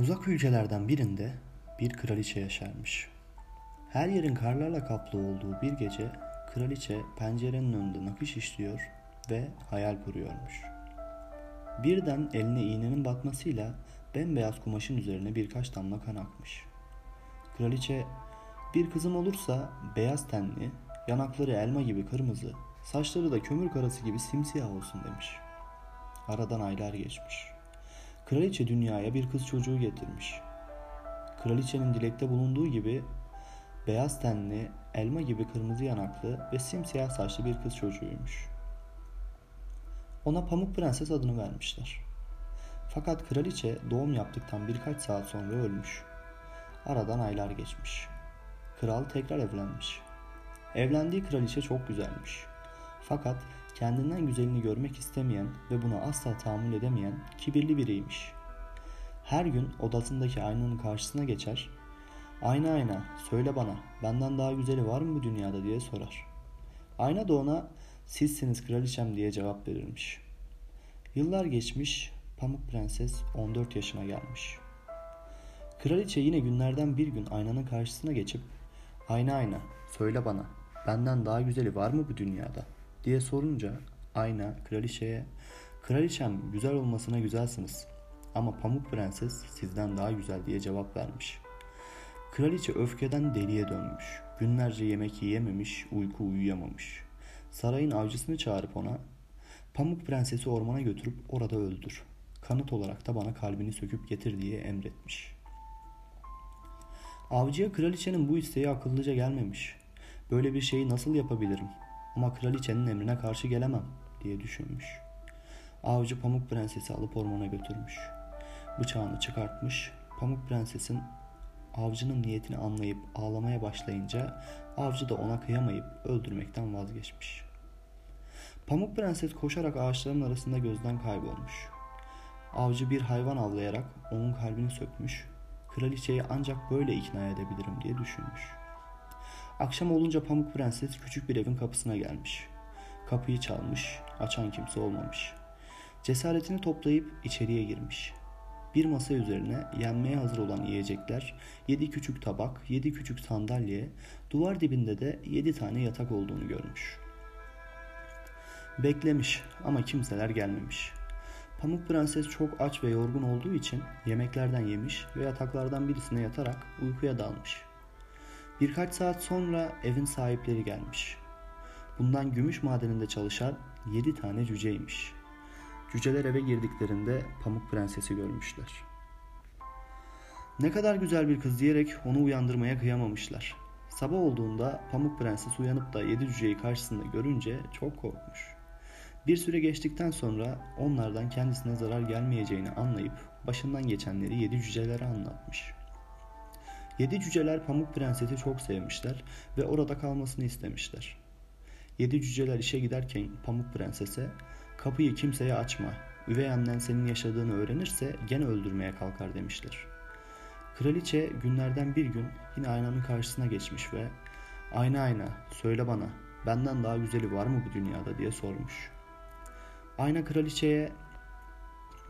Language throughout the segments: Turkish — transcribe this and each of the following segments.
Uzak ülkelerden birinde bir kraliçe yaşarmış. Her yerin karlarla kaplı olduğu bir gece kraliçe pencerenin önünde nakış işliyor ve hayal kuruyormuş. Birden eline iğnenin batmasıyla bembeyaz kumaşın üzerine birkaç damla kan akmış. Kraliçe bir kızım olursa beyaz tenli, yanakları elma gibi kırmızı, saçları da kömür karası gibi simsiyah olsun demiş. Aradan aylar geçmiş. Kraliçe dünyaya bir kız çocuğu getirmiş. Kraliçenin dilekte bulunduğu gibi beyaz tenli, elma gibi kırmızı yanaklı ve simsiyah saçlı bir kız çocuğuymuş. Ona Pamuk Prenses adını vermişler. Fakat kraliçe doğum yaptıktan birkaç saat sonra ölmüş. Aradan aylar geçmiş. Kral tekrar evlenmiş. Evlendiği kraliçe çok güzelmiş. Fakat kendinden güzelini görmek istemeyen ve buna asla tahammül edemeyen kibirli biriymiş. Her gün odasındaki aynanın karşısına geçer, ayna ayna söyle bana benden daha güzeli var mı bu dünyada diye sorar. Ayna da ona sizsiniz kraliçem diye cevap verirmiş. Yıllar geçmiş, Pamuk Prenses 14 yaşına gelmiş. Kraliçe yine günlerden bir gün aynanın karşısına geçip ayna ayna söyle bana benden daha güzeli var mı bu dünyada diye sorunca ayna kraliçeye kraliçem güzel olmasına güzelsiniz ama Pamuk Prenses sizden daha güzel diye cevap vermiş. Kraliçe öfkeden deliye dönmüş. Günlerce yemek yiyememiş, uyku uyuyamamış. Sarayın avcısını çağırıp ona Pamuk Prensesi ormana götürüp orada öldür. Kanıt olarak da bana kalbini söküp getir diye emretmiş. Avcıya kraliçenin bu isteği akıllıca gelmemiş. Böyle bir şeyi nasıl yapabilirim? Ama kraliçenin emrine karşı gelemem diye düşünmüş. Avcı Pamuk Prensesi alıp ormana götürmüş. Bıçağını çıkartmış. Pamuk Prenses'in avcının niyetini anlayıp ağlamaya başlayınca avcı da ona kıyamayıp öldürmekten vazgeçmiş. Pamuk Prenses koşarak ağaçların arasında gözden kaybolmuş. Avcı bir hayvan avlayarak onun kalbini sökmüş. Kraliçeyi ancak böyle ikna edebilirim diye düşünmüş. Akşam olunca Pamuk Prenses küçük bir evin kapısına gelmiş. Kapıyı çalmış, açan kimse olmamış. Cesaretini toplayıp içeriye girmiş. Bir masa üzerine yenmeye hazır olan yiyecekler, yedi küçük tabak, yedi küçük sandalye, duvar dibinde de yedi tane yatak olduğunu görmüş. Beklemiş ama kimseler gelmemiş. Pamuk Prenses çok aç ve yorgun olduğu için yemeklerden yemiş ve yataklardan birisine yatarak uykuya dalmış. Birkaç saat sonra evin sahipleri gelmiş. Bundan gümüş madeninde çalışan yedi tane cüceymiş. Cüceler eve girdiklerinde Pamuk Prenses'i görmüşler. Ne kadar güzel bir kız diyerek onu uyandırmaya kıyamamışlar. Sabah olduğunda Pamuk Prenses uyanıp da yedi cüceyi karşısında görünce çok korkmuş. Bir süre geçtikten sonra onlardan kendisine zarar gelmeyeceğini anlayıp başından geçenleri yedi cücelere anlatmış. Yedi cüceler Pamuk Prenses'i çok sevmişler ve orada kalmasını istemişler. Yedi cüceler işe giderken Pamuk Prenses'e kapıyı kimseye açma, üvey annen senin yaşadığını öğrenirse gene öldürmeye kalkar demişler. Kraliçe günlerden bir gün yine aynanın karşısına geçmiş ve ayna ayna söyle bana benden daha güzeli var mı bu dünyada diye sormuş. Ayna kraliçeye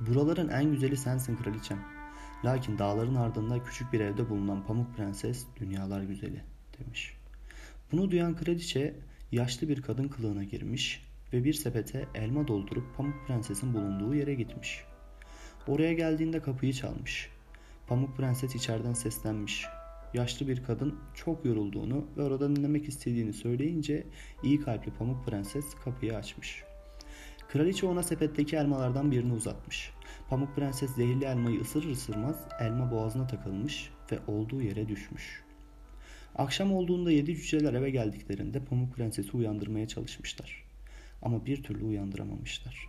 buraların en güzeli sensin kraliçem. Lakin dağların ardında küçük bir evde bulunan Pamuk Prenses dünyalar güzeli demiş. Bunu duyan kraliçe yaşlı bir kadın kılığına girmiş ve bir sepete elma doldurup Pamuk Prenses'in bulunduğu yere gitmiş. Oraya geldiğinde kapıyı çalmış. Pamuk Prenses içeriden seslenmiş. Yaşlı bir kadın çok yorulduğunu ve orada dinlemek istediğini söyleyince iyi kalpli Pamuk Prenses kapıyı açmış. Kraliçe ona sepetteki elmalardan birini uzatmış. Pamuk Prenses zehirli elmayı ısırır ısırmaz elma boğazına takılmış ve olduğu yere düşmüş. Akşam olduğunda yedi cüceler eve geldiklerinde Pamuk Prenses'i uyandırmaya çalışmışlar. Ama bir türlü uyandıramamışlar.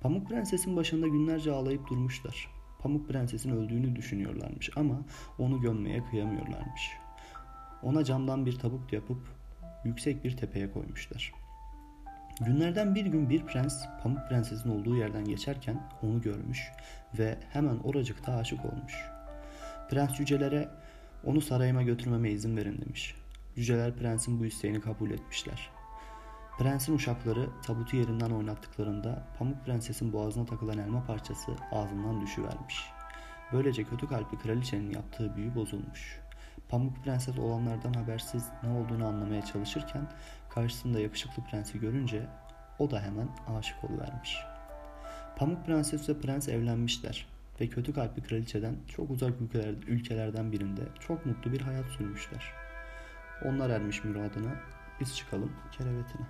Pamuk Prenses'in başında günlerce ağlayıp durmuşlar. Pamuk Prenses'in öldüğünü düşünüyorlarmış ama onu gömmeye kıyamıyorlarmış. Ona camdan bir tabut yapıp yüksek bir tepeye koymuşlar. Günlerden bir gün bir prens Pamuk Prenses'in olduğu yerden geçerken onu görmüş ve hemen oracıkta aşık olmuş. Prens cücelere onu sarayıma götürmeme izin verin demiş. Cüceler prensin bu isteğini kabul etmişler. Prensin uşakları tabutu yerinden oynattıklarında Pamuk Prenses'in boğazına takılan elma parçası ağzından düşüvermiş. Böylece kötü kalpli kraliçenin yaptığı büyü bozulmuş. Pamuk Prenses olanlardan habersiz ne olduğunu anlamaya çalışırken karşısında yakışıklı prensi görünce o da hemen aşık oluvermiş. Pamuk Prenses ve prens evlenmişler ve kötü kalpli kraliçeden çok uzak ülkeler, ülkelerden birinde çok mutlu bir hayat sürmüşler. Onlar ermiş müradına, biz çıkalım kerevetine.